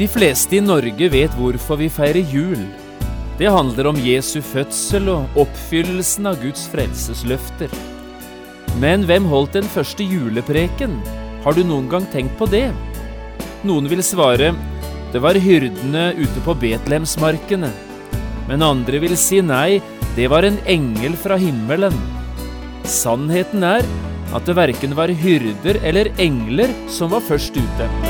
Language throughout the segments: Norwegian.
De fleste i Norge vet hvorfor vi feirer jul. Det handler om Jesu fødsel og oppfyllelsen av Guds frelsesløfter. Men hvem holdt den første julepreken? Har du noen gang tenkt på det? Noen vil svare det var hyrdene ute på Betlehemsmarkene. Men andre vil si nei, det var en engel fra himmelen. Sannheten er at det verken var hyrder eller engler som var først ute.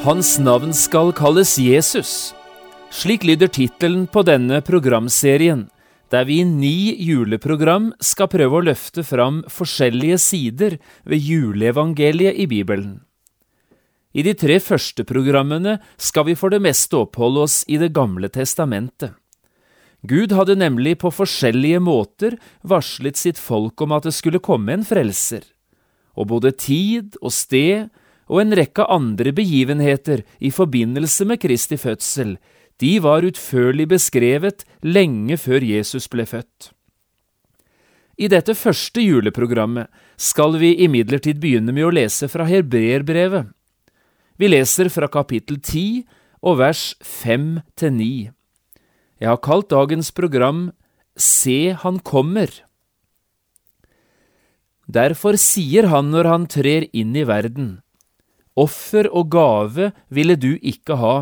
Hans navn skal kalles Jesus. Slik lyder tittelen på denne programserien, der vi i ni juleprogram skal prøve å løfte fram forskjellige sider ved juleevangeliet i Bibelen. I de tre første programmene skal vi for det meste oppholde oss i Det gamle testamentet. Gud hadde nemlig på forskjellige måter varslet sitt folk om at det skulle komme en frelser, og både tid og sted og en rekke andre begivenheter i forbindelse med Kristi fødsel, de var utførlig beskrevet lenge før Jesus ble født. I dette første juleprogrammet skal vi imidlertid begynne med å lese fra Hebreerbrevet. Vi leser fra kapittel 10 og vers 5 til 9. Jeg har kalt dagens program Se, han kommer. Derfor sier han når han trer inn i verden, Offer og gave ville du ikke ha,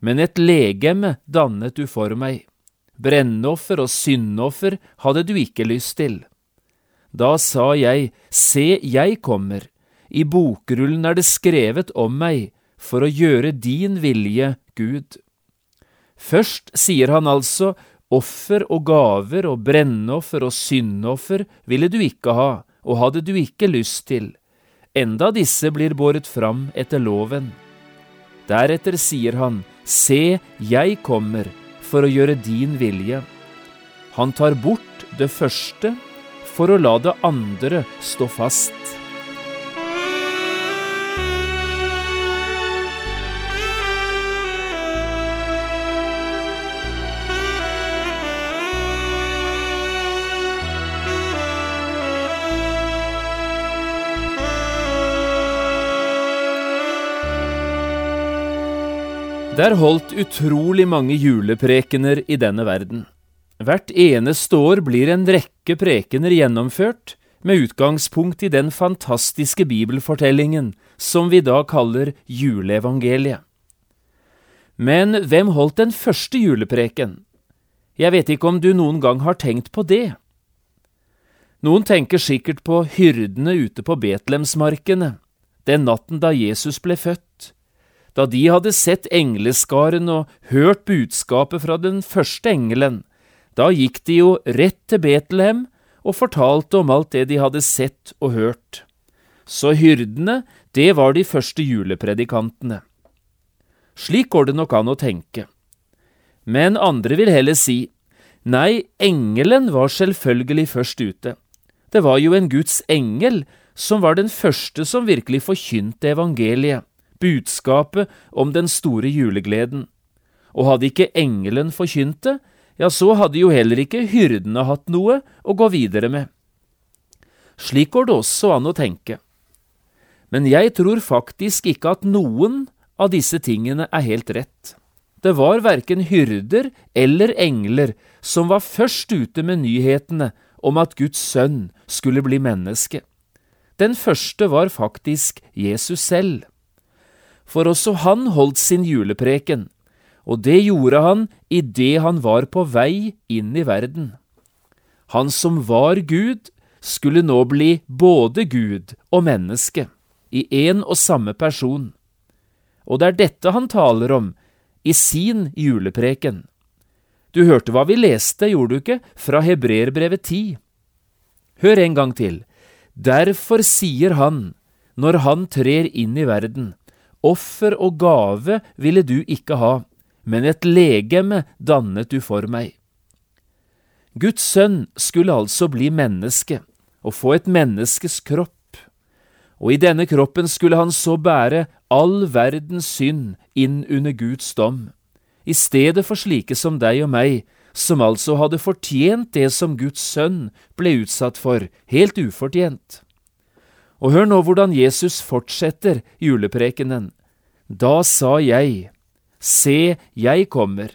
men et legeme dannet du for meg. Brennoffer og syndoffer hadde du ikke lyst til. Da sa jeg, Se, jeg kommer, i bokrullen er det skrevet om meg, for å gjøre din vilje, Gud. Først sier han altså, offer og gaver og brennoffer og syndoffer ville du ikke ha, og hadde du ikke lyst til enda disse blir båret fram etter loven. Deretter sier han, Se, jeg kommer for å gjøre din vilje. Han tar bort det første for å la det andre stå fast. Det er holdt utrolig mange juleprekener i denne verden. Hvert eneste år blir en rekke prekener gjennomført med utgangspunkt i den fantastiske bibelfortellingen som vi da kaller juleevangeliet. Men hvem holdt den første julepreken? Jeg vet ikke om du noen gang har tenkt på det. Noen tenker sikkert på hyrdene ute på Betlehemsmarkene, den natten da Jesus ble født da de hadde sett engleskaren og hørt budskapet fra den første engelen, da gikk de jo rett til Betlehem og fortalte om alt det de hadde sett og hørt. Så hyrdene, det var de første julepredikantene. Slik går det nok an å tenke. Men andre vil heller si, nei, engelen var selvfølgelig først ute. Det var jo en Guds engel som var den første som virkelig forkynte evangeliet budskapet om den store julegleden. Og hadde ikke engelen forkynt det, ja, så hadde jo heller ikke hyrdene hatt noe å gå videre med. Slik går det også an å tenke. Men jeg tror faktisk ikke at noen av disse tingene er helt rett. Det var verken hyrder eller engler som var først ute med nyhetene om at Guds sønn skulle bli menneske. Den første var faktisk Jesus selv for også han holdt sin julepreken, og det gjorde han idet han var på vei inn i verden. Han som var Gud, skulle nå bli både Gud og menneske. i én og samme person. Og det er dette han taler om i sin julepreken. Du hørte hva vi leste, gjorde du ikke, fra Hebreerbrevet 10. Hør en gang til. Derfor sier han, når han trer inn i verden, offer og gave ville du ikke ha, men et legeme dannet du for meg. Guds sønn skulle altså bli menneske og få et menneskes kropp, og i denne kroppen skulle han så bære all verdens synd inn under Guds dom, i stedet for slike som deg og meg, som altså hadde fortjent det som Guds sønn ble utsatt for, helt ufortjent. Og hør nå hvordan Jesus fortsetter juleprekenen. Da sa jeg, Se, jeg kommer,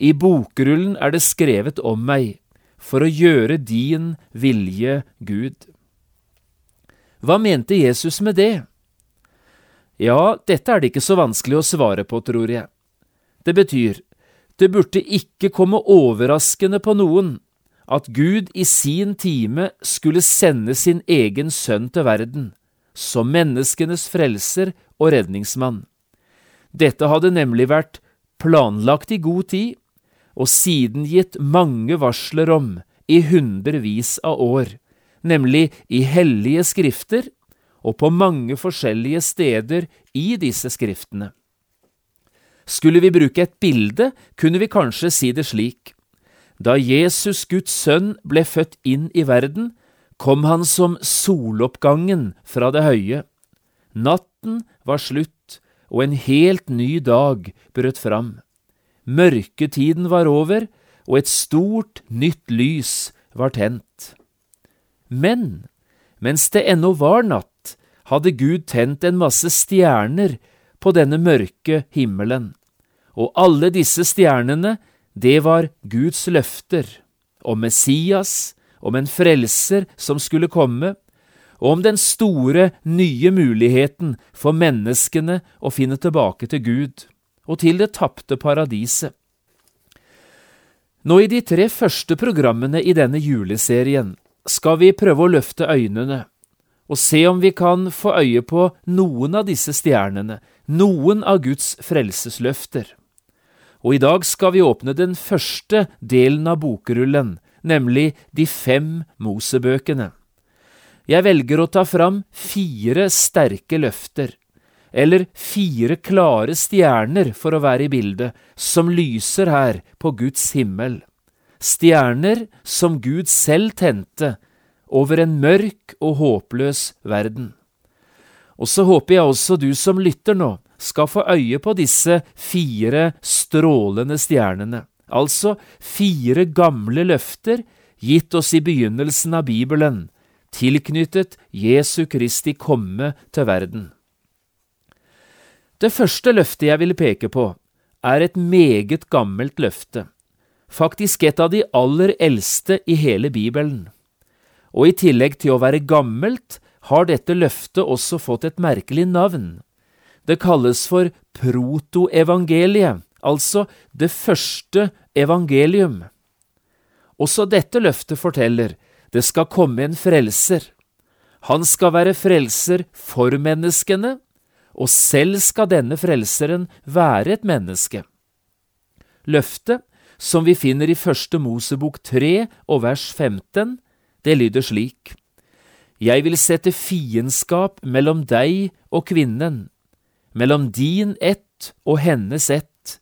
i bokrullen er det skrevet om meg, for å gjøre din vilje, Gud. Hva mente Jesus med det? Ja, dette er det ikke så vanskelig å svare på, tror jeg. Det betyr, det burde ikke komme overraskende på noen at Gud i sin time skulle sende sin egen sønn til verden, som menneskenes frelser og redningsmann. Dette hadde nemlig vært planlagt i god tid, og siden gitt mange varsler om i hundrevis av år, nemlig i hellige skrifter og på mange forskjellige steder i disse skriftene. Skulle vi bruke et bilde, kunne vi kanskje si det slik. Da Jesus, Guds sønn, ble født inn i verden, kom han som soloppgangen fra det høye. Natten var slutt, og en helt ny dag brøt fram. Mørketiden var over, og et stort, nytt lys var tent. Men mens det ennå var natt, hadde Gud tent en masse stjerner på denne mørke himmelen, og alle disse stjernene, det var Guds løfter om Messias, om en frelser som skulle komme, og om den store, nye muligheten for menneskene å finne tilbake til Gud og til det tapte paradiset. Nå i de tre første programmene i denne juleserien skal vi prøve å løfte øynene og se om vi kan få øye på noen av disse stjernene, noen av Guds frelsesløfter. Og i dag skal vi åpne den første delen av bokrullen, nemlig de fem Mosebøkene. Jeg velger å ta fram fire sterke løfter, eller fire klare stjerner for å være i bildet, som lyser her på Guds himmel. Stjerner som Gud selv tente over en mørk og håpløs verden. Og så håper jeg også du som lytter nå, skal få øye på disse fire strålende stjernene, altså fire gamle løfter gitt oss i begynnelsen av Bibelen, tilknyttet Jesu Kristi komme til verden. Det første løftet jeg vil peke på, er et meget gammelt løfte, faktisk et av de aller eldste i hele Bibelen. Og i tillegg til å være gammelt, har dette løftet også fått et merkelig navn. Det kalles for protoevangeliet, altså det første evangelium. Også dette løftet forteller det skal komme en frelser. Han skal være frelser for menneskene, og selv skal denne frelseren være et menneske. Løftet, som vi finner i Første Mosebok 3 og vers 15, det lyder slik. Jeg vil sette fiendskap mellom deg og kvinnen, mellom din ett og hennes ett.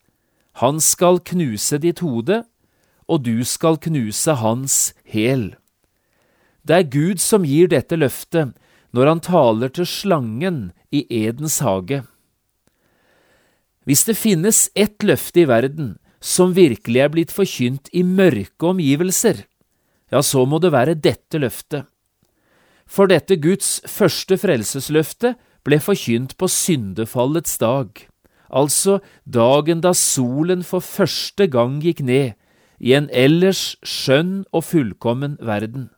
Han skal knuse ditt hode, og du skal knuse hans hæl. Det er Gud som gir dette løftet når han taler til slangen i Edens hage. Hvis det finnes ett løfte i verden som virkelig er blitt forkynt i mørke omgivelser, ja, så må det være dette løftet. For dette Guds første frelsesløfte ble forkynt på syndefallets dag, altså dagen da solen for første gang gikk ned i en ellers skjønn og fullkommen verden.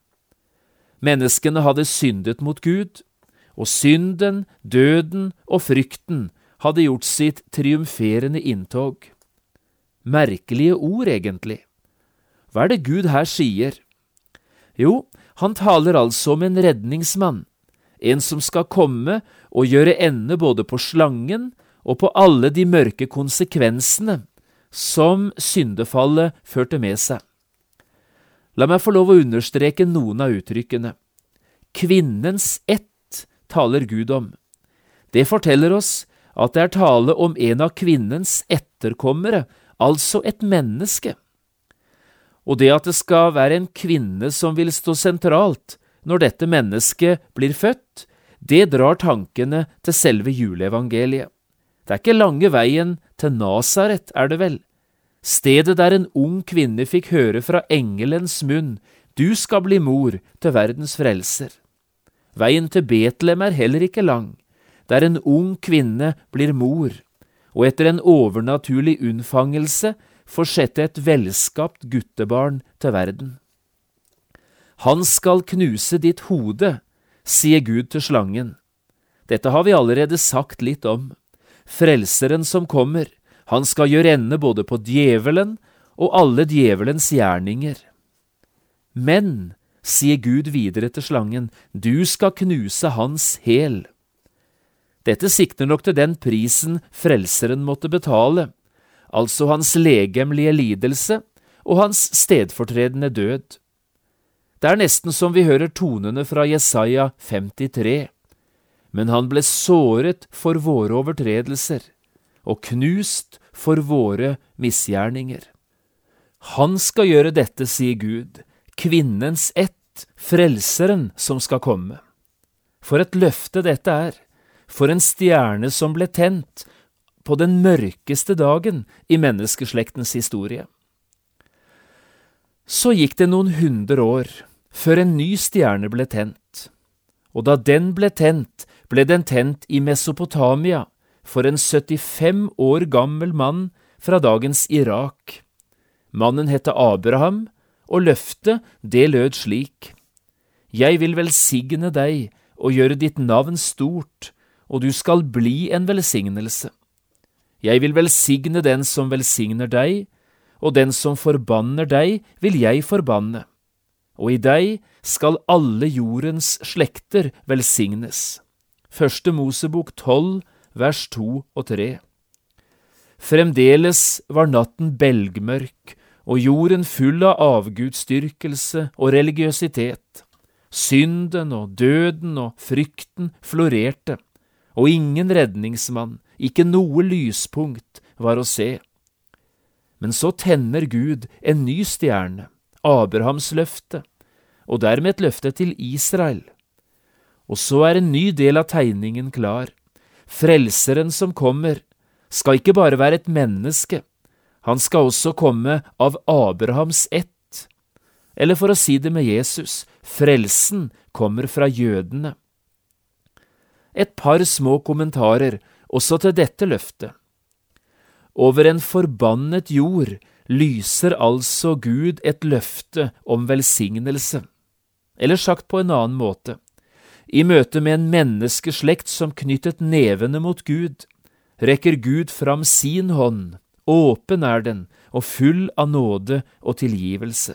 Menneskene hadde syndet mot Gud, og synden, døden og frykten hadde gjort sitt triumferende inntog. Merkelige ord, egentlig. Hva er det Gud her sier? Jo, han taler altså om en redningsmann, en som skal komme og gjøre ende både på slangen og på alle de mørke konsekvensene som syndefallet førte med seg. La meg få lov å understreke noen av uttrykkene. Kvinnens ett taler Gud om. Det forteller oss at det er tale om en av kvinnens etterkommere, altså et menneske. Og det at det skal være en kvinne som vil stå sentralt når dette mennesket blir født, det drar tankene til selve juleevangeliet. Det er ikke lange veien til Nasaret, er det vel? stedet der en ung kvinne fikk høre fra engelens munn, du skal bli mor til verdens frelser. Veien til Betlehem er heller ikke lang, der en ung kvinne blir mor, og etter en overnaturlig unnfangelse får sette et velskapt guttebarn til verden. Han skal knuse ditt hode, sier Gud til slangen. Dette har vi allerede sagt litt om. Frelseren som kommer, han skal gjøre ende både på djevelen og alle djevelens gjerninger. Men, sier Gud videre til slangen, du skal knuse hans hæl. Dette sikter nok til den prisen frelseren måtte betale, altså hans legemlige lidelse og hans stedfortredende død. Det er nesten som vi hører tonene fra Jesaja 53. Men han ble såret for våre overtredelser og knust for våre misgjerninger. Han skal gjøre dette, sier Gud, kvinnens ett, frelseren som skal komme. For et løfte dette er, for en stjerne som ble tent på den mørkeste dagen i menneskeslektens historie. Så gikk det noen hundre år før en ny stjerne ble tent, og da den ble tent, ble den tent i Mesopotamia, for en 75 år gammel mann fra dagens Irak. Mannen het Abraham, og løftet, det lød slik. Jeg vil velsigne deg og gjøre ditt navn stort, og du skal bli en velsignelse. Jeg vil velsigne den som velsigner deg, og den som forbanner deg, vil jeg forbanne. Og i deg skal alle jordens slekter velsignes. Første Mosebok 12, vers to og tre. Fremdeles var natten belgmørk og jorden full av avgudsdyrkelse og religiøsitet. Synden og døden og frykten florerte, og ingen redningsmann, ikke noe lyspunkt, var å se. Men så tenner Gud en ny stjerne, Abrahams løfte, og dermed et løfte til Israel. Og så er en ny del av tegningen klar. Frelseren som kommer, skal ikke bare være et menneske, han skal også komme av Abrahams ett. Eller for å si det med Jesus, frelsen kommer fra jødene. Et par små kommentarer også til dette løftet. Over en forbannet jord lyser altså Gud et løfte om velsignelse. Eller sagt på en annen måte, i møte med en menneskeslekt som knyttet nevene mot Gud, rekker Gud fram sin hånd, åpen er den og full av nåde og tilgivelse.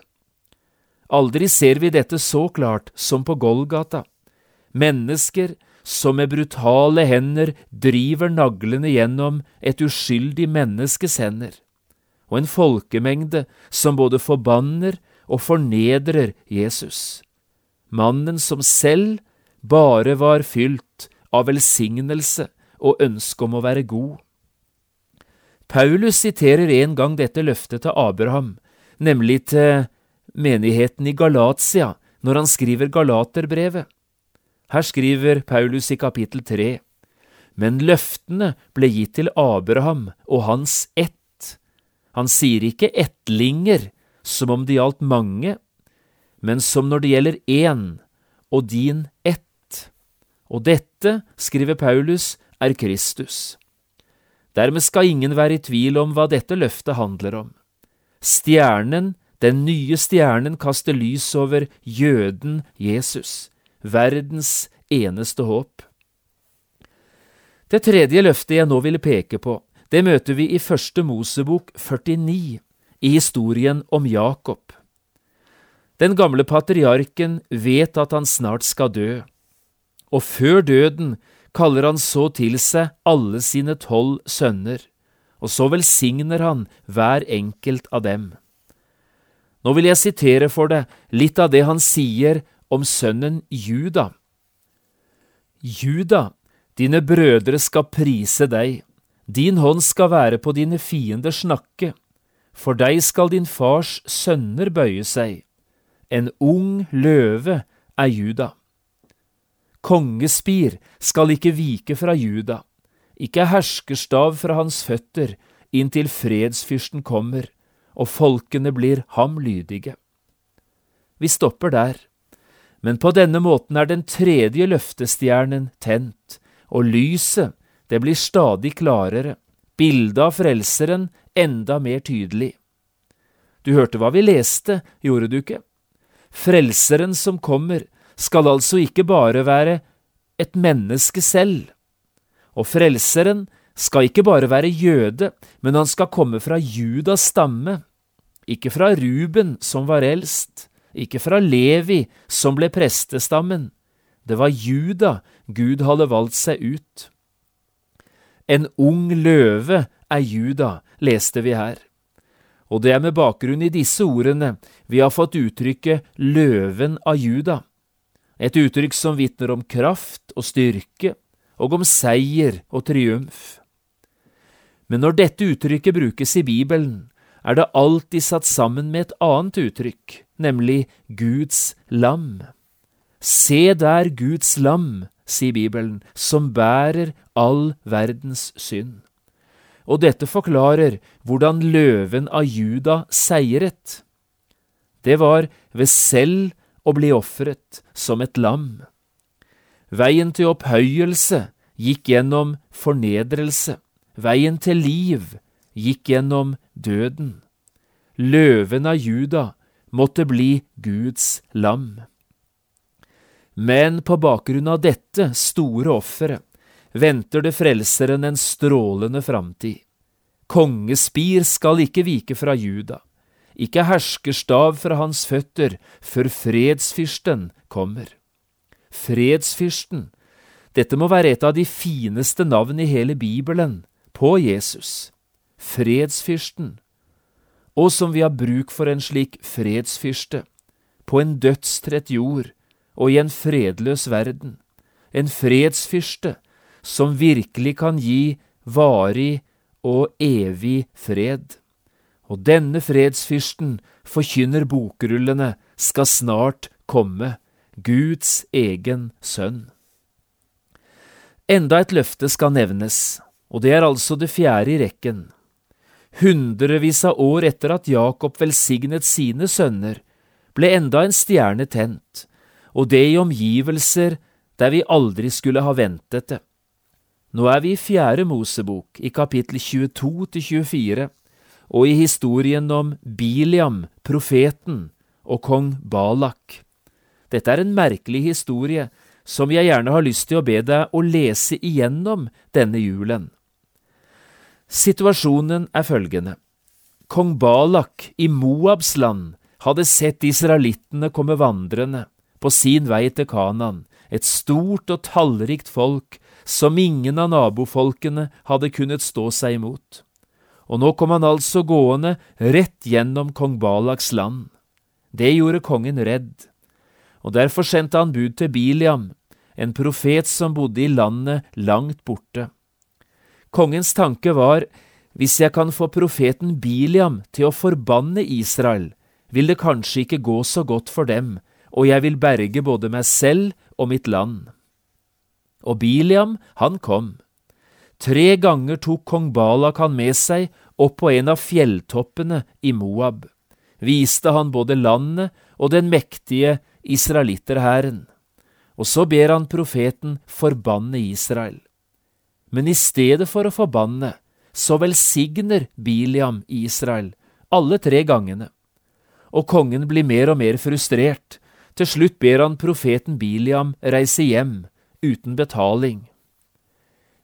Aldri ser vi dette så klart som på Golgata. Mennesker som med brutale hender driver naglene gjennom et uskyldig menneskes hender, og en folkemengde som både forbanner og fornedrer Jesus. Mannen som selv bare var fylt av velsignelse og ønske om å være god. Paulus siterer en gang dette løftet til Abraham, nemlig til menigheten i Galatia, når han skriver Galaterbrevet. Her skriver Paulus i kapittel tre, men løftene ble gitt til Abraham og hans ett. Han sier ikke ettlinger, som om det gjaldt mange, men som når det gjelder én, og din ett. Og dette, skriver Paulus, er Kristus. Dermed skal ingen være i tvil om hva dette løftet handler om. Stjernen, den nye stjernen, kaster lys over jøden Jesus, verdens eneste håp. Det tredje løftet jeg nå ville peke på, det møter vi i Første Mosebok 49, i historien om Jakob. Den gamle patriarken vet at han snart skal dø og før døden kaller han så til seg alle sine tolv sønner, og så velsigner han hver enkelt av dem. Nå vil jeg sitere for deg litt av det han sier om sønnen Juda. Juda, dine brødre skal prise deg, din hånd skal være på dine fienders nakke, for deg skal din fars sønner bøye seg. En ung løve er Juda. Kongespir skal ikke vike fra Juda, ikke herskerstav fra hans føtter, inntil fredsfyrsten kommer, og folkene blir ham lydige. Vi stopper der, men på denne måten er den tredje løftestjernen tent, og lyset, det blir stadig klarere, bildet av Frelseren enda mer tydelig. Du hørte hva vi leste, gjorde du ikke? Frelseren som kommer, skal altså ikke bare være et menneske selv. Og Frelseren skal ikke bare være jøde, men han skal komme fra Judas stamme, ikke fra Ruben, som var eldst, ikke fra Levi, som ble prestestammen. Det var Juda Gud hadde valgt seg ut. En ung løve er Juda, leste vi her. Og det er med bakgrunn i disse ordene vi har fått uttrykket løven av Juda, et uttrykk som vitner om kraft og styrke, og om seier og triumf. Men når dette uttrykket brukes i Bibelen, er det alltid satt sammen med et annet uttrykk, nemlig Guds lam. Se der Guds lam, sier Bibelen, som bærer all verdens synd. Og dette forklarer hvordan løven av Juda seiret. Det var ved selv å bli ofret som et lam. Veien til opphøyelse gikk gjennom fornedrelse, veien til liv gikk gjennom døden. Løven av Juda måtte bli Guds lam. Men på bakgrunn av dette store offeret venter det frelseren en strålende framtid. Kongespir skal ikke vike fra Juda, ikke herskerstav fra hans føtter, før fredsfyrsten kommer. Fredsfyrsten, dette må være et av de fineste navn i hele Bibelen, på Jesus. Fredsfyrsten. Og som vi har bruk for en slik fredsfyrste, på en dødstrett jord og i en fredløs verden, en fredsfyrste som virkelig kan gi varig og evig fred og denne fredsfyrsten, forkynner bokrullene, skal snart komme, Guds egen sønn. Enda et løfte skal nevnes, og det er altså det fjerde i rekken. Hundrevis av år etter at Jakob velsignet sine sønner, ble enda en stjerne tent, og det i omgivelser der vi aldri skulle ha ventet det. Nå er vi i Fjerde Mosebok, i kapittel 22 til 24, og i historien om Biliam, profeten, og kong Balak. Dette er en merkelig historie som jeg gjerne har lyst til å be deg å lese igjennom denne julen. Situasjonen er følgende. Kong Balak i Moabs land hadde sett israelittene komme vandrende på sin vei til Kanan, et stort og tallrikt folk som ingen av nabofolkene hadde kunnet stå seg imot og nå kom han altså gående rett gjennom kong Balaks land. Det gjorde kongen redd, og derfor sendte han bud til Biliam, en profet som bodde i landet langt borte. Kongens tanke var, hvis jeg kan få profeten Biliam til å forbanne Israel, vil det kanskje ikke gå så godt for dem, og jeg vil berge både meg selv og mitt land. Og Biliam, han kom. Tre ganger tok kong Balak han med seg opp på en av fjelltoppene i Moab, viste han både landet og den mektige israelitterhæren, og så ber han profeten forbanne Israel. Men i stedet for å forbanne, så velsigner Biliam Israel alle tre gangene, og kongen blir mer og mer frustrert. Til slutt ber han profeten Biliam reise hjem uten betaling.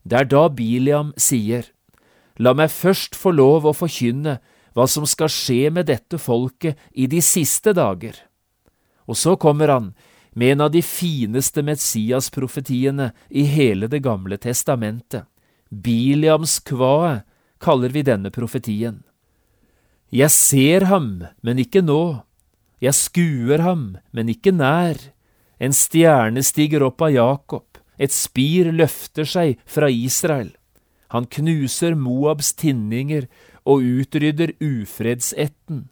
Det er da Biliam sier, La meg først få lov å forkynne hva som skal skje med dette folket i de siste dager. Og så kommer han, med en av de fineste Messias-profetiene i hele Det gamle testamentet. Biliams kvae kaller vi denne profetien. Jeg ser ham, men ikke nå. Jeg skuer ham, men ikke nær. En stjerne stiger opp av Jakob, et spir løfter seg fra Israel. Han knuser Moabs tinninger og utrydder ufredsetten.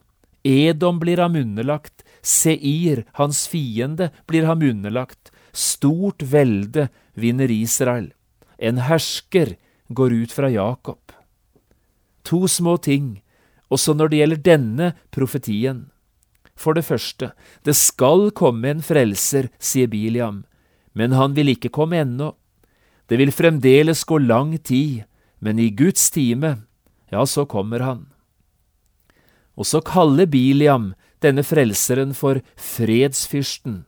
Edom blir ham underlagt, Seir, hans fiende, blir ham underlagt. Stort velde vinner Israel. En hersker går ut fra Jakob. To små ting, også når det gjelder denne profetien. For det første, det skal komme en frelser, sier Biliam, men han vil ikke komme ennå. Det vil fremdeles gå lang tid, men i Guds time, ja, så kommer han. Og så kaller Biliam denne frelseren for fredsfyrsten.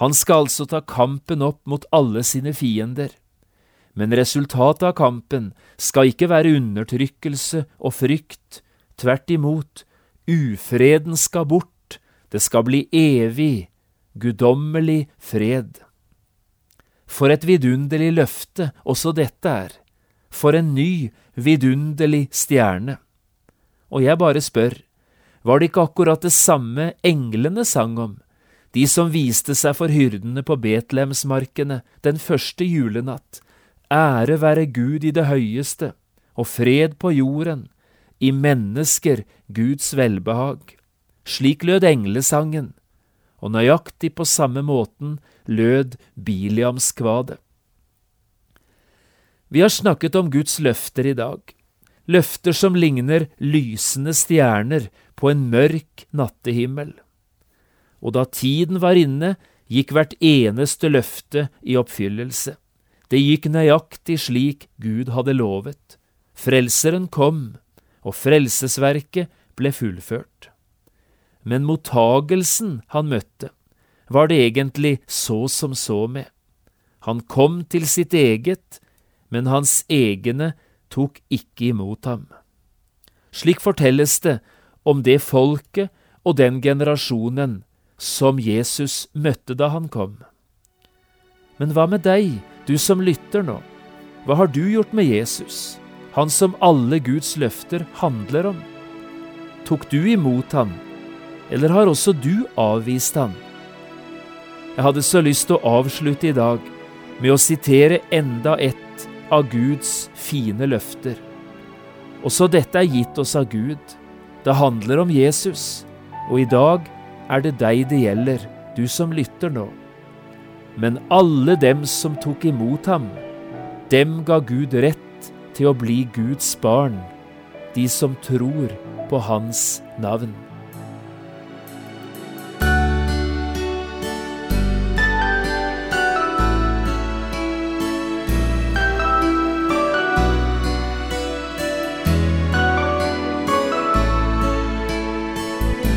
Han skal altså ta kampen opp mot alle sine fiender. Men resultatet av kampen skal ikke være undertrykkelse og frykt, tvert imot, ufreden skal bort, det skal bli evig, guddommelig fred. For et vidunderlig løfte også dette er, for en ny, vidunderlig stjerne. Og jeg bare spør, var det ikke akkurat det samme englene sang om, de som viste seg for hyrdene på Betlehemsmarkene den første julenatt, ære være Gud i det høyeste, og fred på jorden, i mennesker Guds velbehag. Slik lød englesangen, og nøyaktig på samme måten lød Biliamskvadet. Vi har snakket om Guds løfter i dag, løfter som ligner lysende stjerner på en mørk nattehimmel. Og da tiden var inne, gikk hvert eneste løfte i oppfyllelse. Det gikk nøyaktig slik Gud hadde lovet. Frelseren kom, og frelsesverket ble fullført. Men mottagelsen han møtte, var det egentlig så som så med. Han kom til sitt eget, men hans egne tok ikke imot ham. Slik fortelles det om det folket og den generasjonen som Jesus møtte da han kom. Men hva med deg, du som lytter nå? Hva har du gjort med Jesus, han som alle Guds løfter handler om? Tok du imot ham, eller har også du avvist ham? Jeg hadde så lyst til å avslutte i dag med å sitere enda ett av Guds fine løfter. Også dette er gitt oss av Gud. Det handler om Jesus, og i dag er det deg det gjelder, du som lytter nå. Men alle dem som tok imot ham, dem ga Gud rett til å bli Guds barn, de som tror på Hans navn.